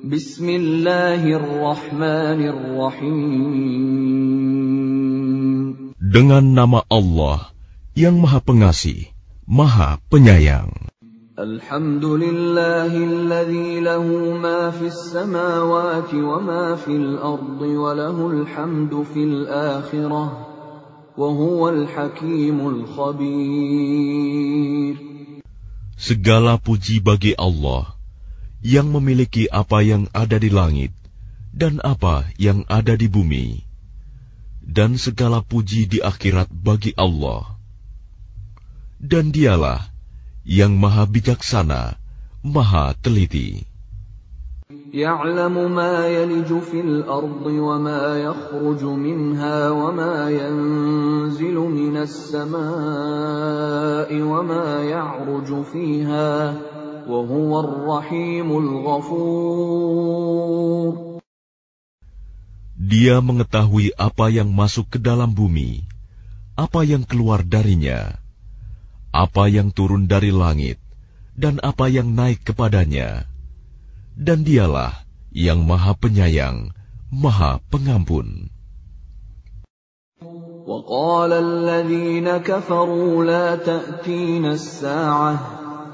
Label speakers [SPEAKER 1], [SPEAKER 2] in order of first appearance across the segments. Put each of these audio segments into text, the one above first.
[SPEAKER 1] Bismillahirrahmanirrahim. Dengan nama Allah yang Maha Pengasih, Maha Penyayang.
[SPEAKER 2] Alhamdulillahilladzi lahu ma fis samawati wa ma fil ardi wa lahul hamdu fil akhirah wa huwal hakimul khabir.
[SPEAKER 1] Segala puji bagi Allah yang memiliki apa yang ada di langit dan apa yang ada di bumi, dan segala puji di akhirat bagi Allah. Dan Dialah yang Maha Bijaksana, Maha Teliti.
[SPEAKER 2] يعلم ما يلج في الأرض وما يخرج منها وما ينزل من السماء وما يعرج فيها
[SPEAKER 1] dia mengetahui apa yang masuk ke dalam bumi, apa yang keluar darinya, apa yang turun dari langit, dan apa yang naik kepadanya. Dan dialah yang maha penyayang, maha pengampun.
[SPEAKER 2] وقال الذين كفروا لا تأتينا الساعة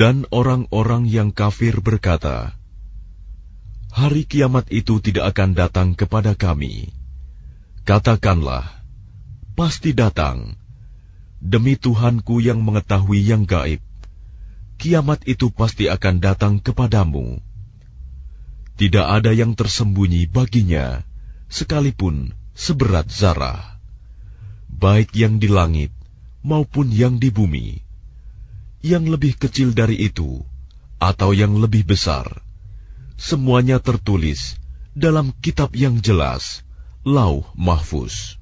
[SPEAKER 1] Dan orang-orang yang kafir berkata, Hari kiamat itu tidak akan datang kepada kami. Katakanlah, pasti datang. Demi Tuhanku yang mengetahui yang gaib, kiamat itu pasti akan datang kepadamu. Tidak ada yang tersembunyi baginya, sekalipun seberat zarah, baik yang di langit maupun yang di bumi yang lebih kecil dari itu, atau yang lebih besar, semuanya tertulis dalam kitab yang jelas, Lauh Mahfuz.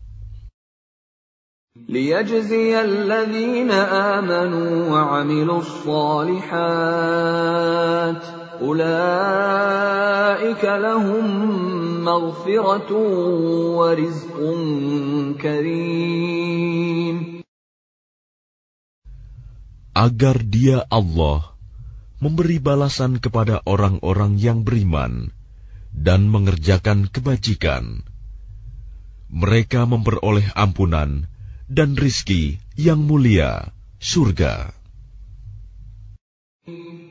[SPEAKER 2] ليجزي الذين آمنوا وعملوا الصالحات أولئك لهم مغفرة ورزق كريم
[SPEAKER 1] agar Dia Allah memberi balasan kepada orang-orang yang beriman dan mengerjakan kebajikan. Mereka memperoleh ampunan dan rizki yang mulia, surga.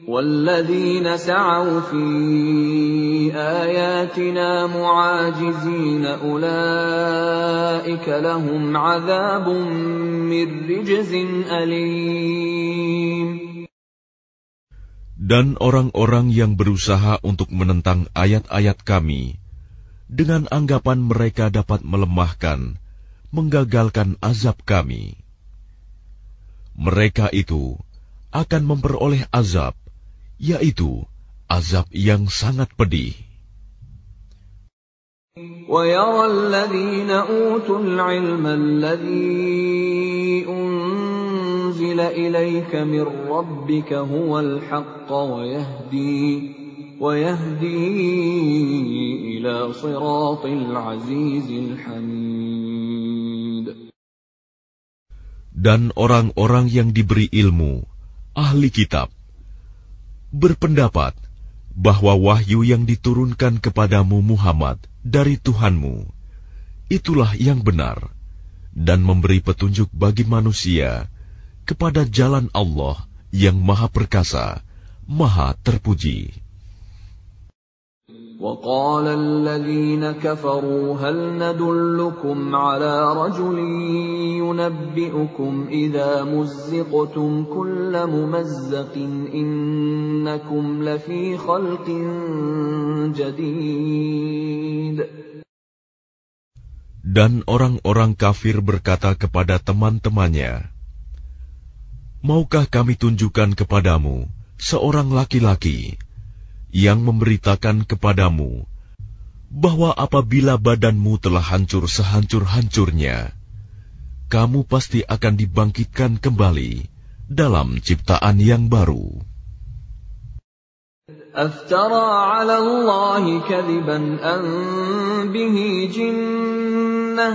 [SPEAKER 2] والذين سعوا في آياتنا معاجزين أولئك لهم عذاب من رجز أليم
[SPEAKER 1] Dan orang-orang yang berusaha untuk menentang ayat-ayat kami, dengan anggapan mereka dapat melemahkan, menggagalkan azab kami. Mereka itu akan memperoleh azab yaitu azab yang sangat pedih.
[SPEAKER 2] ويرى الذين أوتوا العلم الذي أنزل إليك من ربك هو الحق ويهدي ويهدي إلى صراط العزيز الحميد
[SPEAKER 1] Dan orang-orang yang diberi ilmu, ahli kitab, berpendapat bahwa wahyu yang diturunkan kepadamu Muhammad dari Tuhanmu itulah yang benar dan memberi petunjuk bagi manusia kepada jalan Allah yang Maha Perkasa, Maha Terpuji.
[SPEAKER 2] وقال الذين كفروا هل ندلكم على رجل ينبئكم إذا مزقتم كل ممزق إنكم لفي خلق جديد
[SPEAKER 1] Dan orang-orang kafir berkata kepada teman-temannya, Maukah kami tunjukkan kepadamu seorang laki-laki yang memberitakan kepadamu bahwa apabila badanmu telah hancur sehancur-hancurnya, kamu pasti akan dibangkitkan kembali dalam ciptaan yang baru.
[SPEAKER 2] أفترى على الله كذبا أن به جنة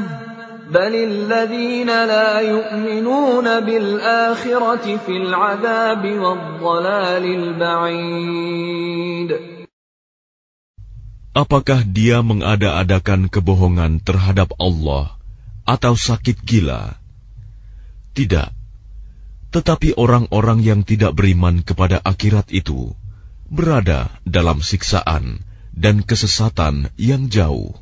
[SPEAKER 1] Apakah dia mengada-adakan kebohongan terhadap Allah atau sakit gila? Tidak. Tetapi orang-orang yang tidak beriman kepada akhirat itu berada dalam siksaan dan kesesatan yang jauh.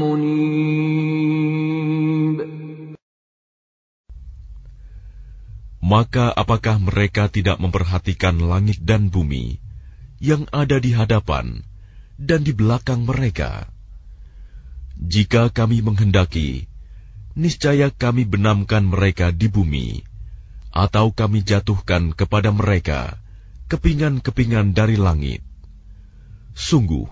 [SPEAKER 2] منيب
[SPEAKER 1] Maka apakah mereka tidak memperhatikan langit dan bumi yang ada di hadapan dan di belakang mereka? Jika kami menghendaki, niscaya kami benamkan mereka di bumi, atau kami jatuhkan kepada mereka kepingan-kepingan dari langit. Sungguh,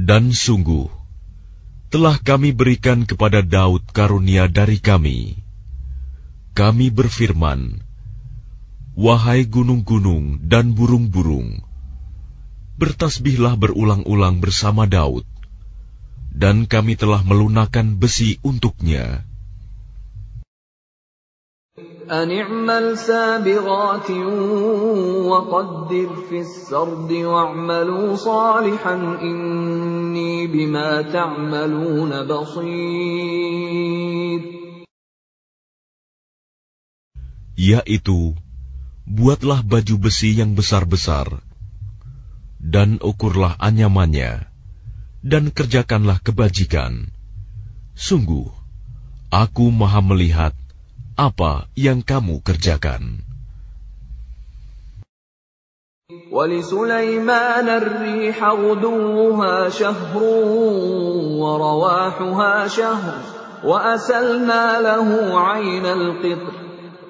[SPEAKER 1] Dan sungguh, telah kami berikan kepada Daud karunia dari kami. Kami berfirman, Wahai gunung-gunung dan burung-burung, bertasbihlah berulang-ulang bersama Daud, dan kami telah melunakkan besi untuknya.
[SPEAKER 2] أن اعمل سابغات وقدر في السرد واعملوا صالحا إني بما تعملون بصير
[SPEAKER 1] Yaitu, buatlah baju besi yang besar-besar, dan ukurlah anyamannya, dan kerjakanlah kebajikan. Sungguh, aku maha melihat apa yang kamu kerjakan.
[SPEAKER 2] ولسليمان الريح غدوها شهر ورواحها شهر وأسلنا له عين القطر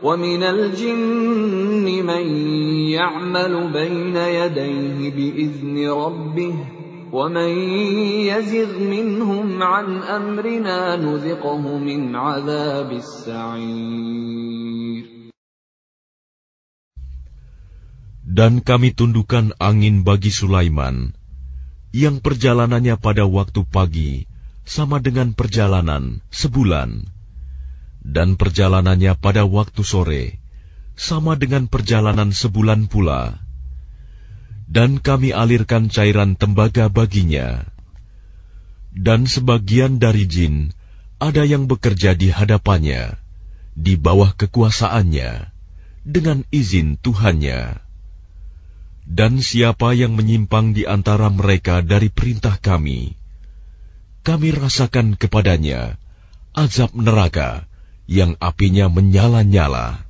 [SPEAKER 2] ومن الجن من يعمل بين يديه بإذن ربه ومن يزغ منهم عن أمرنا نذقه من عذاب السعير
[SPEAKER 1] Dan kami tundukkan angin bagi Sulaiman, yang perjalanannya pada waktu pagi sama dengan perjalanan sebulan, dan perjalanannya pada waktu sore sama dengan perjalanan sebulan pula. Dan kami alirkan cairan tembaga baginya. Dan sebagian dari jin ada yang bekerja di hadapannya, di bawah kekuasaannya, dengan izin Tuhannya. Dan siapa yang menyimpang di antara mereka dari perintah kami, kami rasakan kepadanya azab neraka yang apinya menyala-nyala.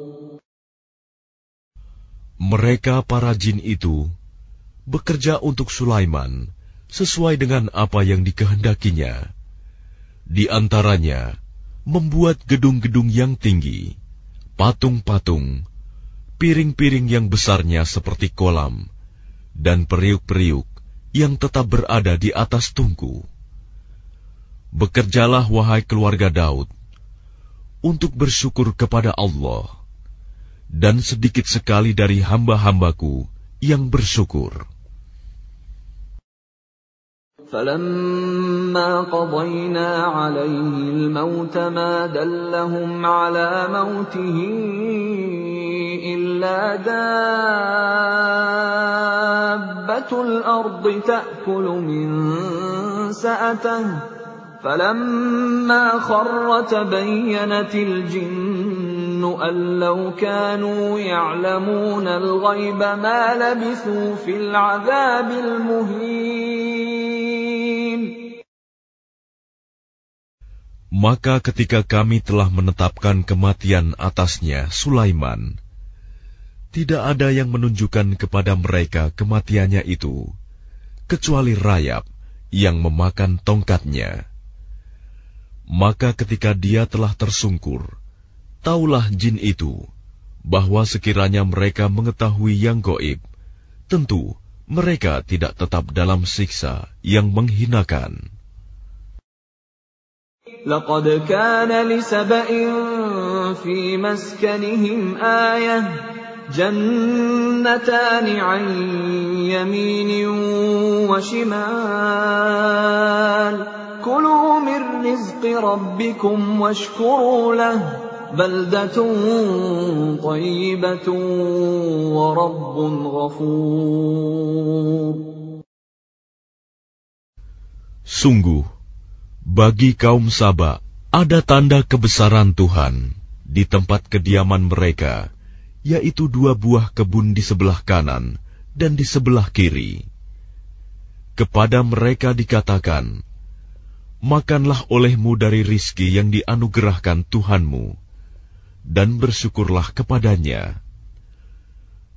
[SPEAKER 1] Mereka para jin itu bekerja untuk Sulaiman sesuai dengan apa yang dikehendakinya. Di antaranya, membuat gedung-gedung yang tinggi, patung-patung, piring-piring yang besarnya seperti kolam, dan periuk-periuk yang tetap berada di atas tungku. Bekerjalah wahai keluarga Daud, untuk bersyukur kepada Allah, dan sedikit sekali dari hamba-hambaku yang bersyukur.
[SPEAKER 2] فلما قضينا عليه الموت ما دلهم على موته إلا دابة الأرض تأكل من سأته فلما خر تبينت الجن أن لو كانوا يعلمون الغيب ما لبثوا في العذاب المهين
[SPEAKER 1] Maka ketika kami telah menetapkan kematian atasnya Sulaiman, tidak ada yang menunjukkan kepada mereka kematiannya itu, kecuali rayap yang memakan tongkatnya. Maka ketika dia telah tersungkur, taulah jin itu bahwa sekiranya mereka mengetahui yang goib, tentu mereka tidak tetap dalam siksa yang menghinakan.
[SPEAKER 2] لقد كان لسبإ في مسكنهم آية جنتان عن يمين وشمال كلوا من رزق ربكم واشكروا له
[SPEAKER 1] Sungguh, bagi kaum Saba ada tanda kebesaran Tuhan di tempat kediaman mereka, yaitu dua buah kebun di sebelah kanan dan di sebelah kiri. Kepada mereka dikatakan, Makanlah olehmu dari rizki yang dianugerahkan Tuhanmu dan bersyukurlah kepadanya.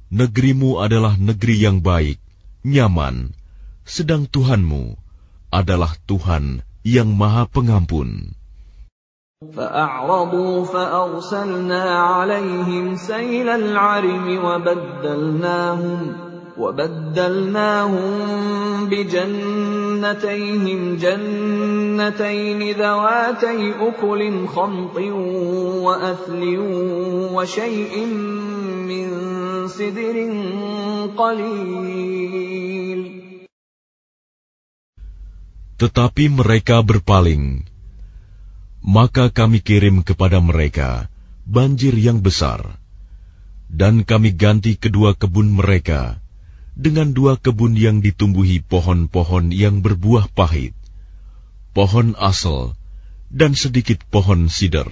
[SPEAKER 1] Negerimu adalah negeri yang baik, nyaman, sedang Tuhanmu adalah Tuhan yang Maha Pengampun.
[SPEAKER 2] فأعرضوا فأرسلنا عليهم سيل العرم وبدلناهم وبدلناهم بجنتيهم جنتين ذواتي أكل خمط وأثل وشيء من سدر قليل
[SPEAKER 1] Tetapi mereka berpaling, maka kami kirim kepada mereka banjir yang besar, dan kami ganti kedua kebun mereka dengan dua kebun yang ditumbuhi pohon-pohon yang berbuah pahit, pohon asal, dan sedikit pohon
[SPEAKER 2] sidar.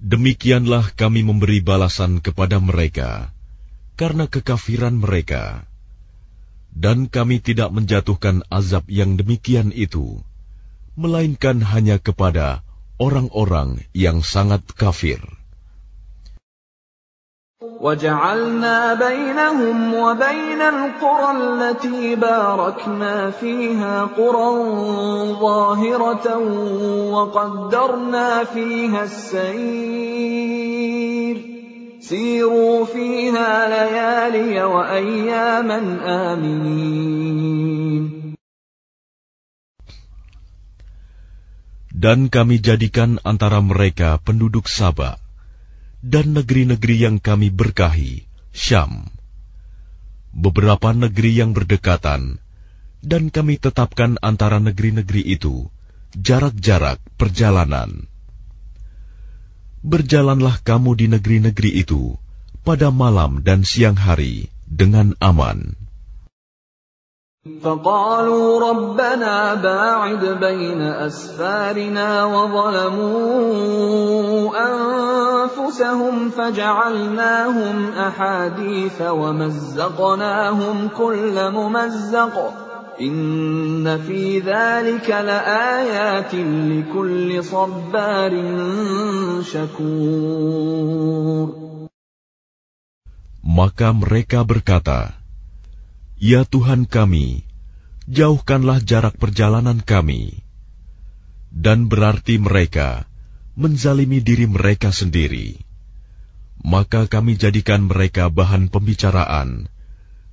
[SPEAKER 1] Demikianlah kami memberi balasan kepada mereka karena kekafiran mereka Dan kami tidak menjatuhkan azab yang demikian itu, melainkan hanya kepada orang-orang yang sangat kafir.
[SPEAKER 2] وجعلنا بينهم وبين القرى التي باركنا فيها قرى ظاهرة وقدرنا فيها السير Siru fiha layaliya wa ayyaman amin.
[SPEAKER 1] Dan kami jadikan antara mereka penduduk Sabah dan negeri-negeri yang kami berkahi, Syam. Beberapa negeri yang berdekatan, dan kami tetapkan antara negeri-negeri itu jarak-jarak perjalanan Berjalanlah kamu di negeri-negeri itu pada malam dan siang hari dengan aman.
[SPEAKER 2] فقالوا ربنا باعد بين أسفارنا وظلموا أنفسهم فجعلناهم أحاديث ومزقناهم كل ممزق Inna fi dhalika laayatin likulli sabbarin syakur.
[SPEAKER 1] Maka mereka berkata, Ya Tuhan kami, jauhkanlah jarak perjalanan kami. Dan berarti mereka menzalimi diri mereka sendiri. Maka kami jadikan mereka bahan pembicaraan,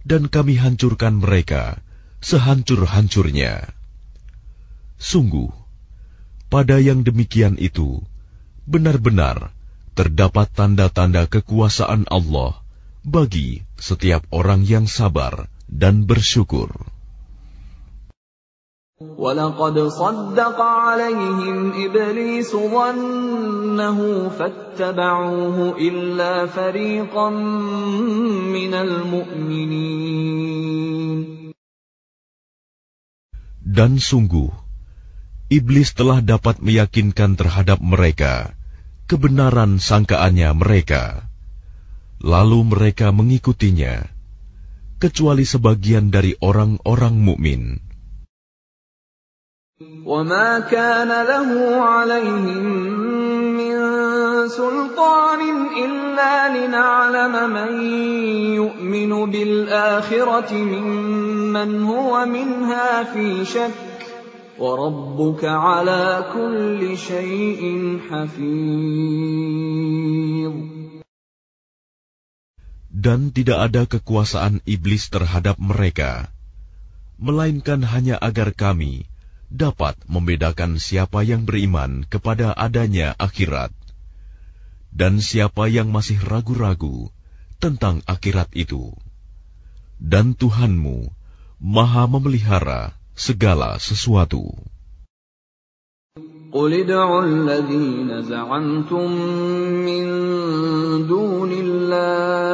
[SPEAKER 1] dan kami hancurkan mereka sehancur-hancurnya. Sungguh, pada yang demikian itu, benar-benar terdapat tanda-tanda kekuasaan Allah bagi setiap orang yang sabar dan bersyukur.
[SPEAKER 2] ولقد صدق عليهم إبليس ظنه فاتبعوه إلا فريقا من المؤمنين
[SPEAKER 1] Dan sungguh, iblis telah dapat meyakinkan terhadap mereka kebenaran sangkaannya mereka. Lalu mereka mengikutinya, kecuali sebagian dari orang-orang mukmin.
[SPEAKER 2] وما كان له عليهم من سلطان إلا لنعلم من يؤمن بالآخرة ممن هو منها في شك وربك على كل شيء حفيظ
[SPEAKER 1] Dan tidak ada kekuasaan iblis terhadap mereka, melainkan hanya agar kami dapat membedakan siapa yang beriman kepada adanya akhirat dan siapa yang masih ragu-ragu tentang akhirat itu. Dan Tuhanmu maha memelihara segala sesuatu.
[SPEAKER 2] قل ادعوا الذين زعمتم من دون الله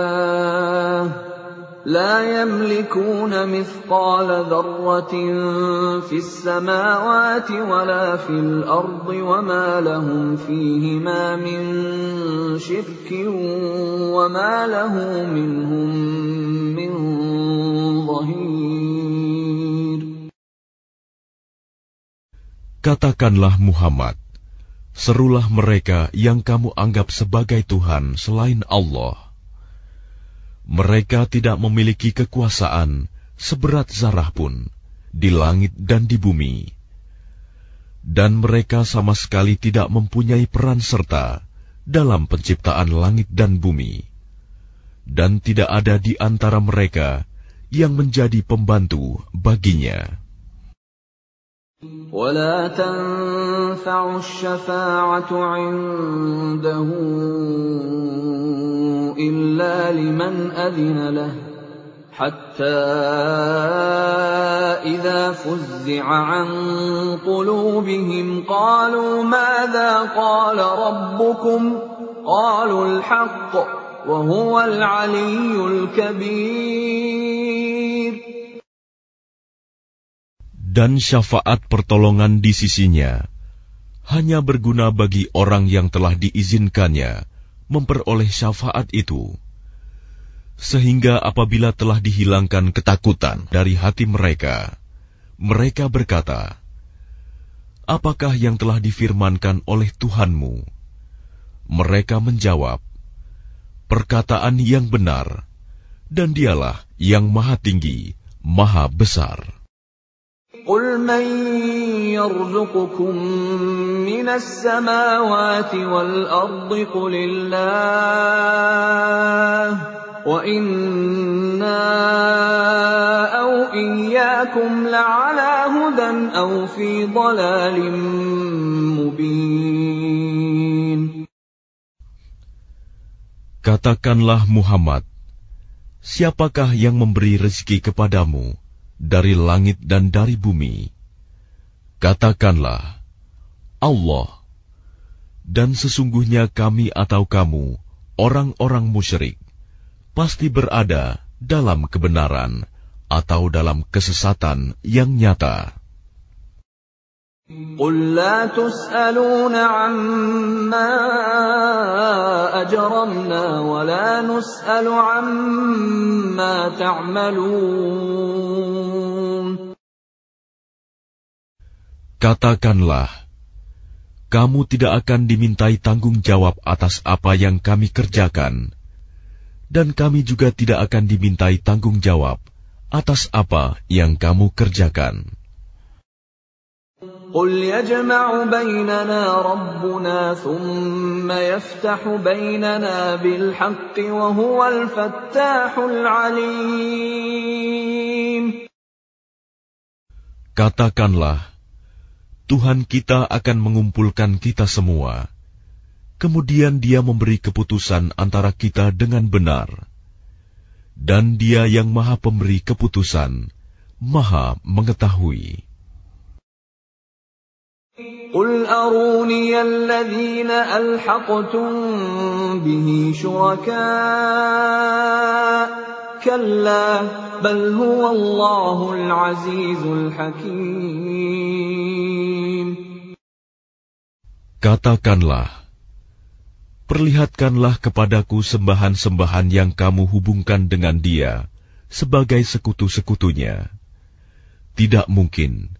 [SPEAKER 2] لا يملكون مثقال ذرة في السماوات ولا في الأرض وما لهم فيهما من شرك وما له منهم من ظهير
[SPEAKER 1] Katakanlah Muhammad, serulah mereka yang kamu anggap sebagai Tuhan selain Allah. Mereka tidak memiliki kekuasaan seberat zarah pun di langit dan di bumi, dan mereka sama sekali tidak mempunyai peran serta dalam penciptaan langit dan bumi, dan tidak ada di antara mereka yang menjadi pembantu baginya.
[SPEAKER 2] ولا تنفع الشفاعة عنده إلا لمن أذن له حتى إذا فزع عن قلوبهم قالوا ماذا قال ربكم قالوا الحق وهو العلي الكبير
[SPEAKER 1] dan syafaat pertolongan di sisinya hanya berguna bagi orang yang telah diizinkannya memperoleh syafaat itu. Sehingga apabila telah dihilangkan ketakutan dari hati mereka, mereka berkata, Apakah yang telah difirmankan oleh Tuhanmu? Mereka menjawab, Perkataan yang benar, dan dialah yang maha tinggi, maha besar.
[SPEAKER 2] قل من يرزقكم من السماوات والأرض قل الله وإنا أو إياكم لعلى هدى أو في ضلال مبين
[SPEAKER 1] Katakanlah Muhammad, siapakah yang memberi rezeki kepadamu dari langit dan dari bumi? Katakanlah, Allah. Dan sesungguhnya kami atau kamu, orang-orang musyrik, pasti berada dalam kebenaran atau dalam kesesatan yang nyata.
[SPEAKER 2] قل لا تسألون عما أجرمنا ولا نسأل عما تعملون
[SPEAKER 1] Katakanlah, kamu tidak akan dimintai tanggung jawab atas apa yang kami kerjakan, dan kami juga tidak akan dimintai tanggung jawab atas apa yang kamu kerjakan.
[SPEAKER 2] قل يجمع بيننا ربنا ثم يفتح بيننا بالحق وهو الفتاح العليم
[SPEAKER 1] Katakanlah, Tuhan kita akan mengumpulkan kita semua. Kemudian Dia memberi keputusan antara kita dengan benar, dan Dia yang Maha Pemberi keputusan, Maha Mengetahui.
[SPEAKER 2] قل أروني الذين ألحقتم به شركاء كلا بل هو الله العزيز الحكيم
[SPEAKER 1] Katakanlah, perlihatkanlah kepadaku sembahan-sembahan yang kamu hubungkan dengan dia sebagai sekutu-sekutunya. Tidak mungkin.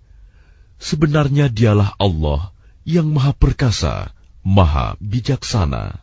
[SPEAKER 1] Sebenarnya dialah Allah yang maha perkasa, maha bijaksana.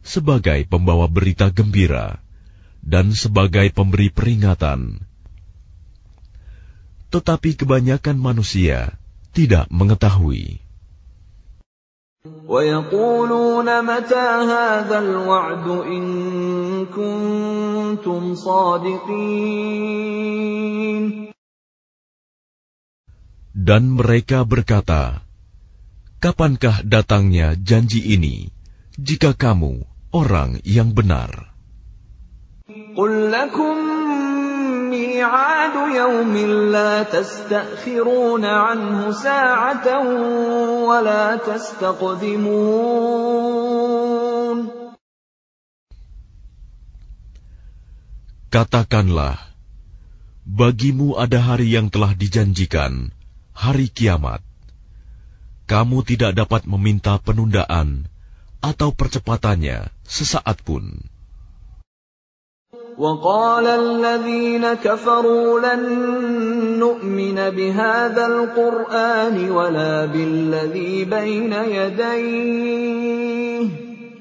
[SPEAKER 1] sebagai pembawa berita gembira dan sebagai pemberi peringatan. Tetapi kebanyakan manusia tidak mengetahui. Dan mereka berkata, Kapankah datangnya janji ini, jika kamu orang yang benar?
[SPEAKER 2] قل لكم ميعاد يوم لا تستأخرون عنه ساعة ولا تستقدمون
[SPEAKER 1] Katakanlah, bagimu ada hari yang telah dijanjikan, hari kiamat. Kamu tidak dapat meminta penundaan atau percepatannya sesaat pun.
[SPEAKER 2] وقال الذين كفروا لن نؤمن بهذا القرآن ولا بالذي بين يديه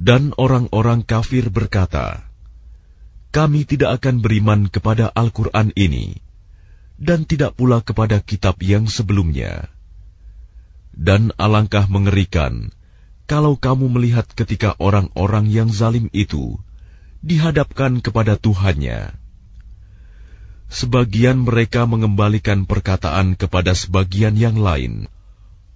[SPEAKER 1] Dan orang-orang kafir berkata, Kami tidak akan beriman kepada Al-Quran ini, dan tidak pula kepada kitab yang sebelumnya. Dan alangkah mengerikan kalau kamu melihat ketika orang-orang yang zalim itu dihadapkan kepada Tuhannya. Sebagian mereka mengembalikan perkataan kepada sebagian yang lain.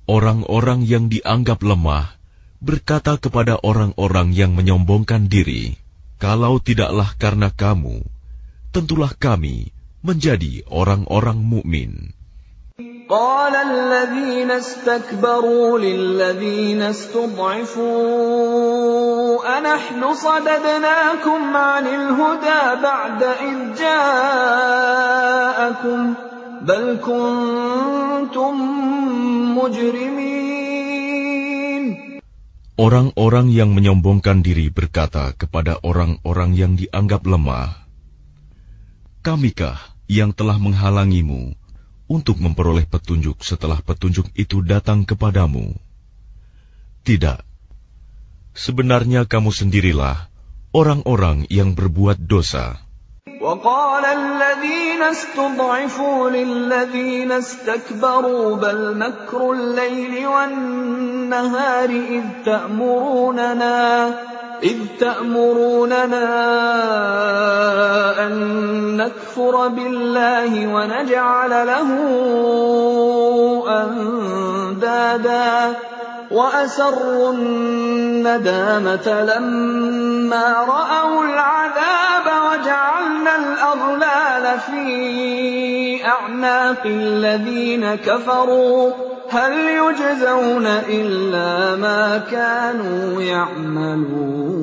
[SPEAKER 1] Orang-orang yang dianggap lemah berkata kepada orang-orang yang menyombongkan diri, "Kalau tidaklah karena kamu, tentulah kami menjadi orang-orang mukmin."
[SPEAKER 2] قال الذين استكبروا للذين استضعفوا أنحن صددناكم عن الهدى بعد إذ جاءكم بل كنتم مجرمين
[SPEAKER 1] Orang-orang yang menyombongkan diri berkata kepada orang-orang yang dianggap lemah, "Kamikah yang telah menghalangimu untuk memperoleh petunjuk setelah petunjuk itu datang kepadamu?" Tidak, sebenarnya kamu sendirilah orang-orang yang berbuat dosa.
[SPEAKER 2] وقال الذين استضعفوا للذين استكبروا بل مكر الليل والنهار إذ تأمروننا إذ تأمروننا أن نكفر بالله ونجعل له أندادا. وأسروا الندامة لما رأوا العذاب وجعلنا الأغلال في أعناق الذين كفروا. هل يجزون إلا ما كانوا يعملون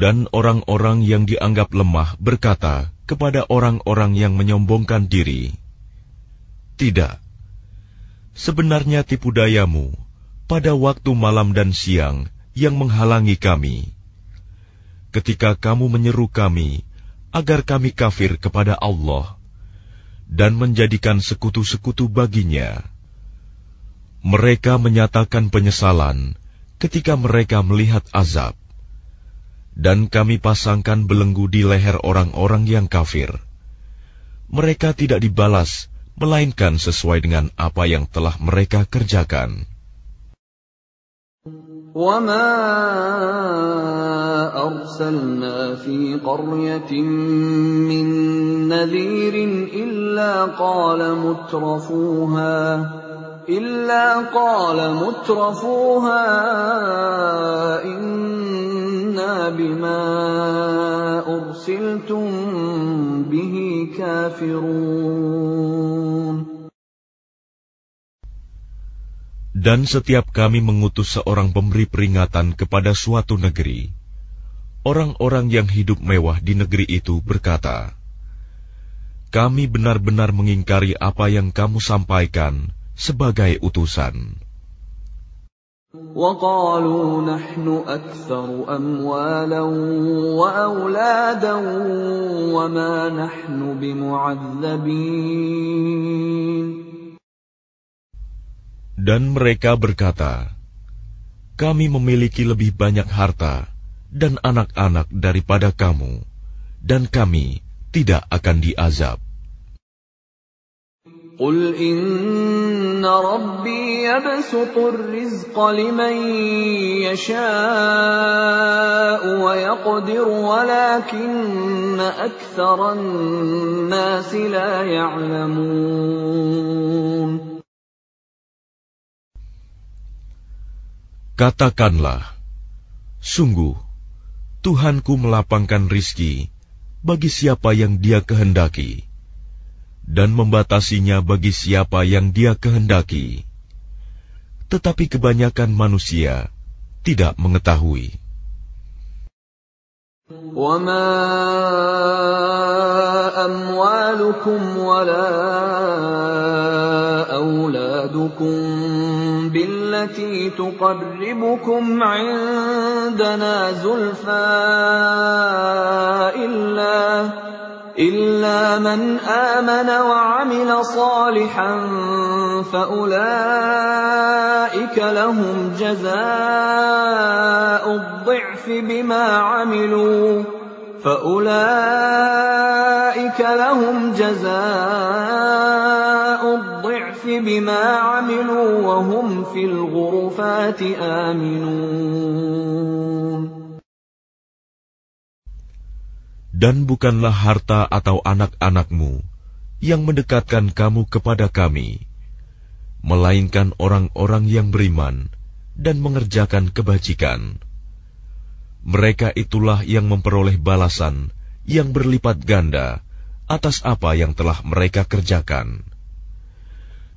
[SPEAKER 1] Dan orang-orang yang dianggap lemah berkata kepada orang-orang yang menyombongkan diri, tidak. Sebenarnya tipu dayamu pada waktu malam dan siang yang menghalangi kami. Ketika kamu menyeru kami agar kami kafir kepada Allah dan menjadikan sekutu-sekutu baginya, mereka menyatakan penyesalan ketika mereka melihat azab, dan kami pasangkan belenggu di leher orang-orang yang kafir. Mereka tidak dibalas melainkan sesuai dengan apa yang telah mereka kerjakan.
[SPEAKER 2] وما أرسلنا في قرية من نذير إلا قال مترفوها إلا قال مترفوها إنا بما أرسلتم به كافرون
[SPEAKER 1] Dan setiap kami mengutus seorang pemberi peringatan kepada suatu negeri, orang-orang yang hidup mewah di negeri itu berkata, "Kami benar-benar mengingkari apa yang kamu sampaikan sebagai utusan."
[SPEAKER 2] وقالوا نحن أكثر أموالا وأولادا وما نحن بمعذبين
[SPEAKER 1] Dan mereka berkata, Kami memiliki lebih banyak harta dan anak-anak daripada kamu, dan kami tidak akan diazab.
[SPEAKER 2] قل إن ربي يبسط الرزق لمن يشاء ويقدر ولكن أكثر الناس لا يعلمون
[SPEAKER 1] Katakanlah, sungguh, Tuhanku melapangkan rizki bagi siapa yang dia kehendaki, dan membatasinya bagi siapa yang dia kehendaki. Tetapi kebanyakan manusia tidak mengetahui.
[SPEAKER 2] وما أموالكم ولا أولادكم بالتي تقربكم عندنا زلفى إلا إلا من آمن وعمل صالحا فأولئك لهم جزاء الضعف بما عملوا فأولئك لهم جزاء الضعف بما عملوا وهم في الغرفات آمنون
[SPEAKER 1] Dan bukanlah harta atau anak-anakmu yang mendekatkan kamu kepada kami, melainkan orang-orang yang beriman dan mengerjakan kebajikan. Mereka itulah yang memperoleh balasan yang berlipat ganda atas apa yang telah mereka kerjakan.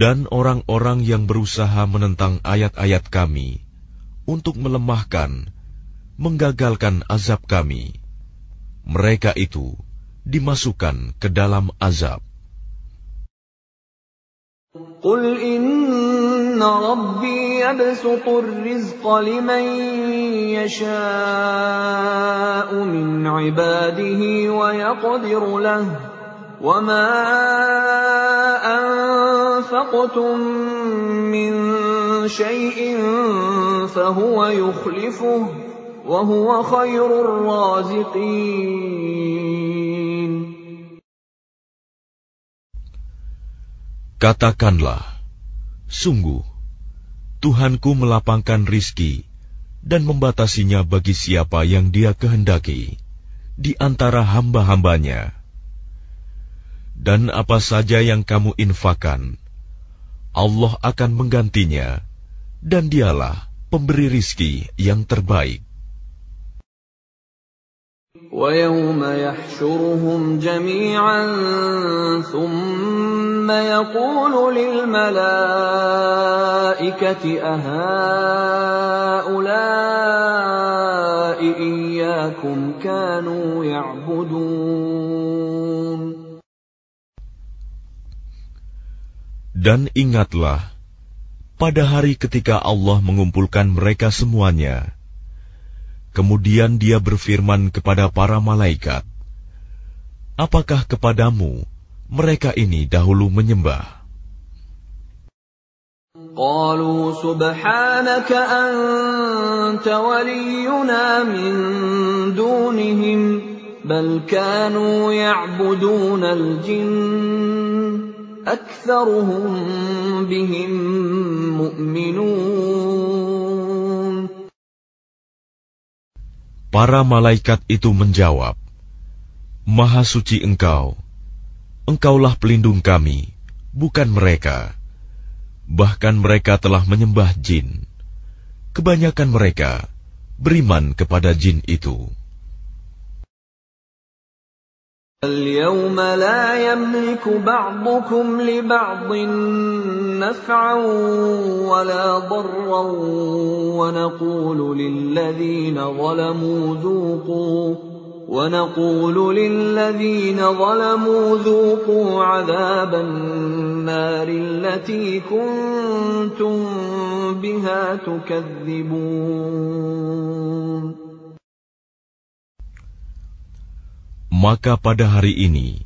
[SPEAKER 1] dan orang-orang yang berusaha menentang ayat-ayat Kami untuk melemahkan, menggagalkan azab Kami. Mereka itu dimasukkan ke dalam azab.
[SPEAKER 2] Qul inna rabbi yabsutur rizqa liman yasha'u min ibadihi wa yaqdiru lahu وما أنفقتم من شيء فهو يخلفه وهو خير الرازقين
[SPEAKER 1] Katakanlah, sungguh, Tuhanku melapangkan rizki dan membatasinya bagi siapa yang dia kehendaki di antara hamba-hambanya. Dan apa saja yang kamu infakan, Allah akan menggantinya, dan dialah pemberi rizki yang terbaik.
[SPEAKER 2] ويوم يحشرهم جميعا ثم يقول للملائكة أهؤلاء إياكم كانوا يعبدون
[SPEAKER 1] Dan ingatlah, pada hari ketika Allah mengumpulkan mereka semuanya, Kemudian dia berfirman kepada para malaikat, Apakah kepadamu mereka ini dahulu menyembah?
[SPEAKER 2] قالوا سبحانك أنت ولينا من دونهم بل كانوا يعبدون الجن أكثرهم بهم مؤمنون
[SPEAKER 1] Para malaikat itu menjawab, Maha suci engkau, engkaulah pelindung kami, bukan mereka. Bahkan mereka telah menyembah jin. Kebanyakan mereka beriman kepada jin itu.
[SPEAKER 2] اليوم لا يملك بعضكم لبعض نفعا ولا ضرا ونقول للذين ظلموا ذوقوا ونقول للذين ظلموا ذوقوا عذاب النار التي كنتم بها تكذبون.
[SPEAKER 1] Maka pada hari ini,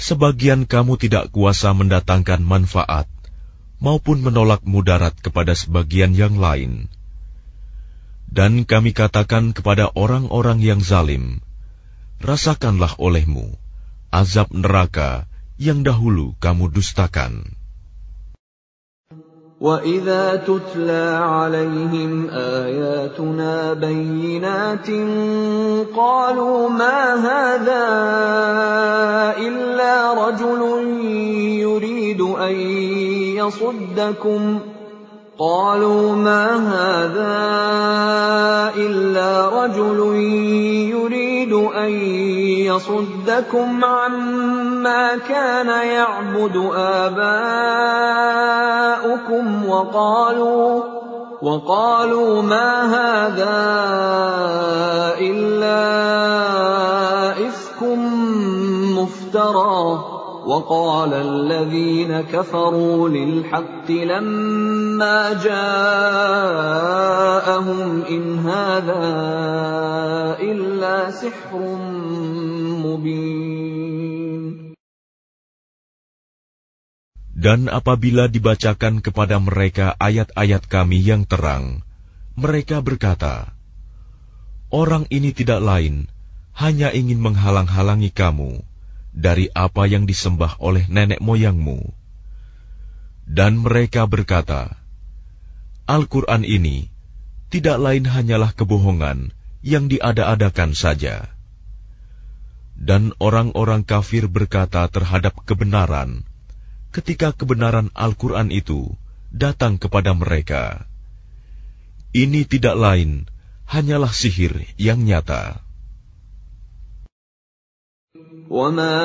[SPEAKER 1] sebagian kamu tidak kuasa mendatangkan manfaat maupun menolak mudarat kepada sebagian yang lain. Dan kami katakan kepada orang-orang yang zalim, rasakanlah olehmu azab neraka yang dahulu kamu dustakan.
[SPEAKER 2] واذا تتلى عليهم اياتنا بينات قالوا ما هذا الا رجل يريد ان يصدكم قالوا ما هذا الا رجل يريد يريد أن يصدكم عما كان يعبد آباؤكم وقالوا وقالوا ما هذا إلا إفك مفتراه وقال الذين كفروا للحق لما جاءهم إن هذا إلا سحر مبين
[SPEAKER 1] Dan apabila dibacakan kepada mereka ayat-ayat kami yang terang, mereka berkata, Orang ini tidak lain, hanya ingin menghalang-halangi kamu dari apa yang disembah oleh nenek moyangmu. Dan mereka berkata, Al-Quran ini tidak lain hanyalah kebohongan yang diada-adakan saja. Dan orang-orang kafir berkata terhadap kebenaran, ketika kebenaran Al-Quran itu datang kepada mereka. Ini tidak lain hanyalah sihir yang nyata.
[SPEAKER 2] وما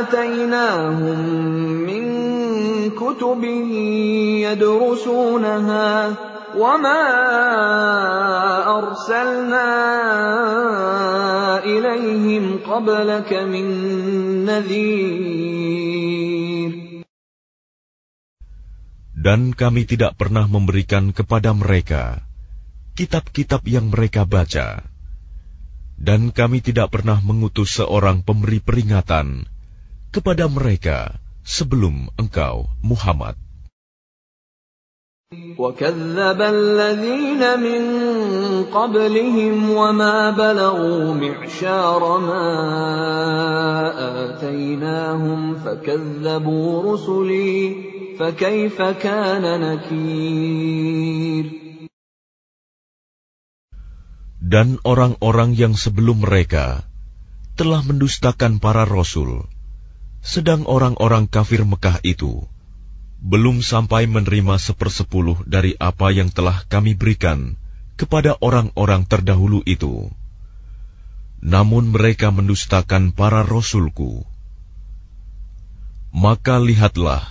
[SPEAKER 2] آتيناهم من كتب يدرسونها وما أرسلنا إليهم قبلك من نذير
[SPEAKER 1] Dan kami tidak pernah memberikan kepada mereka kitab-kitab yang mereka baca. Dan kami tidak pernah mengutus seorang pemberi peringatan kepada mereka sebelum engkau, Muhammad.
[SPEAKER 2] وكذب الذين من قبلهم وما بلغوا معشار ما آتيناهم فكذبوا رسلي فكيف كان نكير
[SPEAKER 1] dan orang-orang yang sebelum mereka telah mendustakan para rasul, sedang orang-orang kafir Mekah itu belum sampai menerima sepersepuluh dari apa yang telah kami berikan kepada orang-orang terdahulu itu. Namun mereka mendustakan para rasulku. Maka lihatlah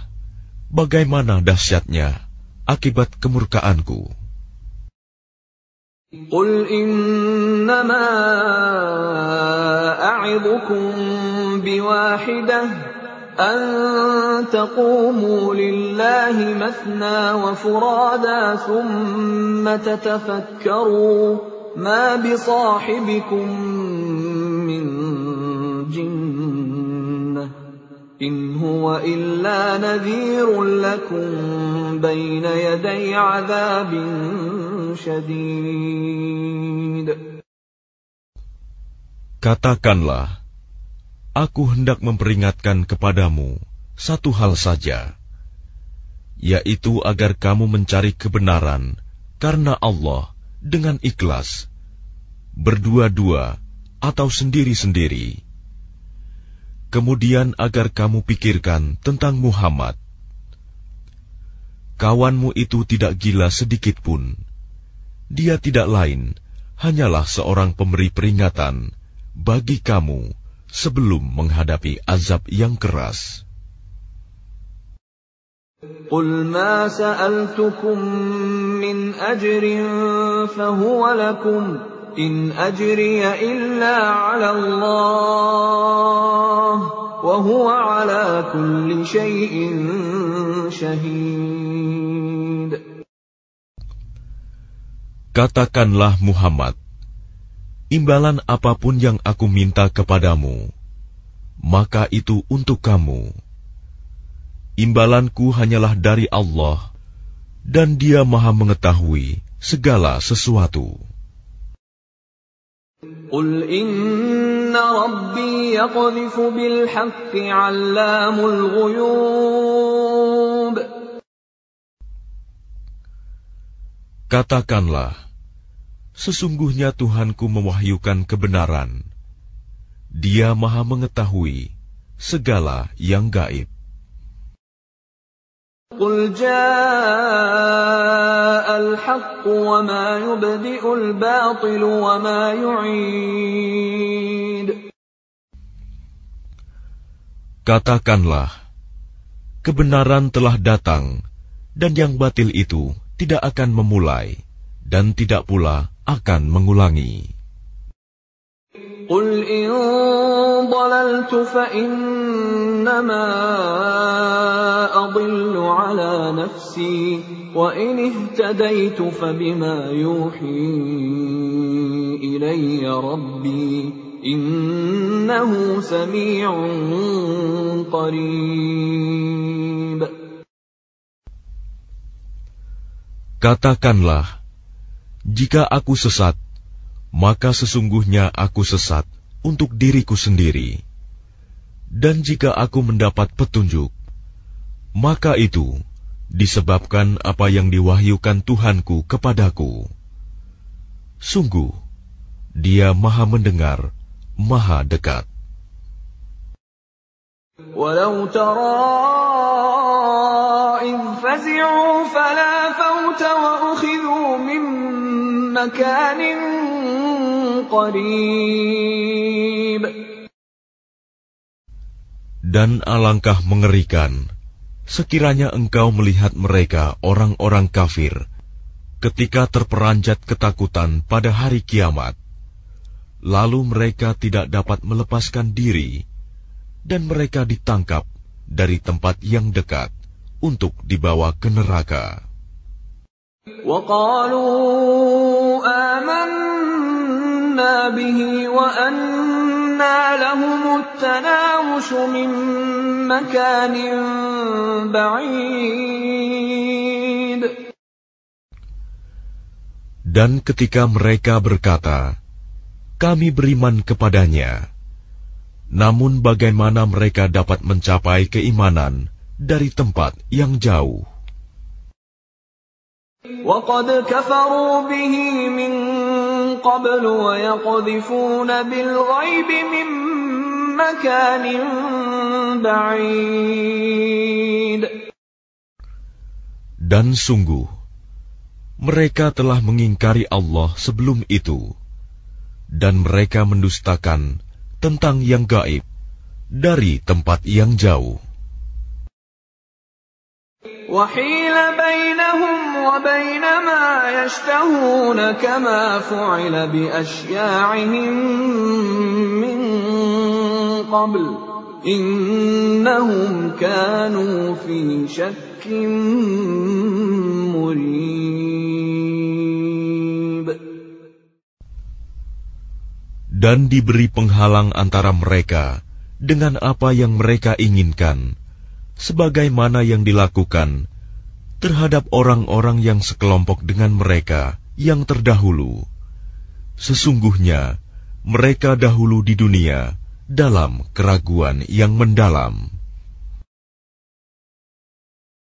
[SPEAKER 1] bagaimana dahsyatnya akibat kemurkaanku.
[SPEAKER 2] قل إنما أعظكم بواحدة أن تقوموا لله مثنى وفرادا ثم تتفكروا ما بصاحبكم من جنة
[SPEAKER 1] Katakanlah, aku hendak memperingatkan kepadamu satu hal saja, yaitu agar kamu mencari kebenaran karena Allah dengan ikhlas, berdua-dua atau sendiri-sendiri Kemudian agar kamu pikirkan tentang Muhammad. Kawanmu itu tidak gila sedikit pun. Dia tidak lain, hanyalah seorang pemberi peringatan bagi kamu sebelum menghadapi azab yang keras.
[SPEAKER 2] قل ما سألتكم من أجر فهو لكم إن أجري إلا على الله وهو على كل شيء شهيد
[SPEAKER 1] Katakanlah Muhammad, imbalan apapun yang aku minta kepadamu, maka itu untuk kamu. Imbalanku hanyalah dari Allah, dan Dia Maha Mengetahui segala sesuatu. Katakanlah Sesungguhnya Tuhanku mewahyukan kebenaran. Dia Maha mengetahui segala yang gaib.
[SPEAKER 2] قل جاء الحق وما يبدئ الباطل وما يعيد
[SPEAKER 1] Katakanlah, kebenaran telah datang, dan yang batil itu tidak akan memulai, dan tidak pula akan mengulangi.
[SPEAKER 2] قل إن ضللت فإنما أضل على نفسي وإن اهتديت فبما يوحي إلي ربي إنه سميع قريب.
[SPEAKER 1] Katakanlah, jika aku sesat, maka sesungguhnya aku sesat untuk diriku sendiri. Dan jika aku mendapat petunjuk, maka itu disebabkan apa yang diwahyukan Tuhanku kepadaku. Sungguh, Dia Maha Mendengar, Maha Dekat.
[SPEAKER 2] ولو ترى إذ فزعوا فلا فوت وأخذوا من مكان قريب
[SPEAKER 1] Dan alangkah mengerikan sekiranya engkau melihat mereka orang-orang kafir ketika terperanjat ketakutan pada hari kiamat, lalu mereka tidak dapat melepaskan diri, dan mereka ditangkap dari tempat yang dekat untuk dibawa ke neraka. Dan ketika mereka berkata, "Kami beriman kepadanya," namun bagaimana mereka dapat mencapai keimanan dari tempat yang jauh?
[SPEAKER 2] وقد كفروا به من قبل ويقذفون بالغيب من مكان بعيد
[SPEAKER 1] Dan sungguh, mereka telah mengingkari Allah sebelum itu, dan mereka mendustakan tentang yang gaib dari tempat yang jauh.
[SPEAKER 2] وحيل بينهم وبين ما يشتهون كما فعل بأشياعهم من قبل إنهم كانوا في شك
[SPEAKER 1] dan diberi penghalang antara mereka dengan apa yang mereka inginkan, sebagaimana yang dilakukan terhadap orang-orang yang sekelompok dengan mereka yang terdahulu. Sesungguhnya mereka dahulu di dunia dalam keraguan yang mendalam.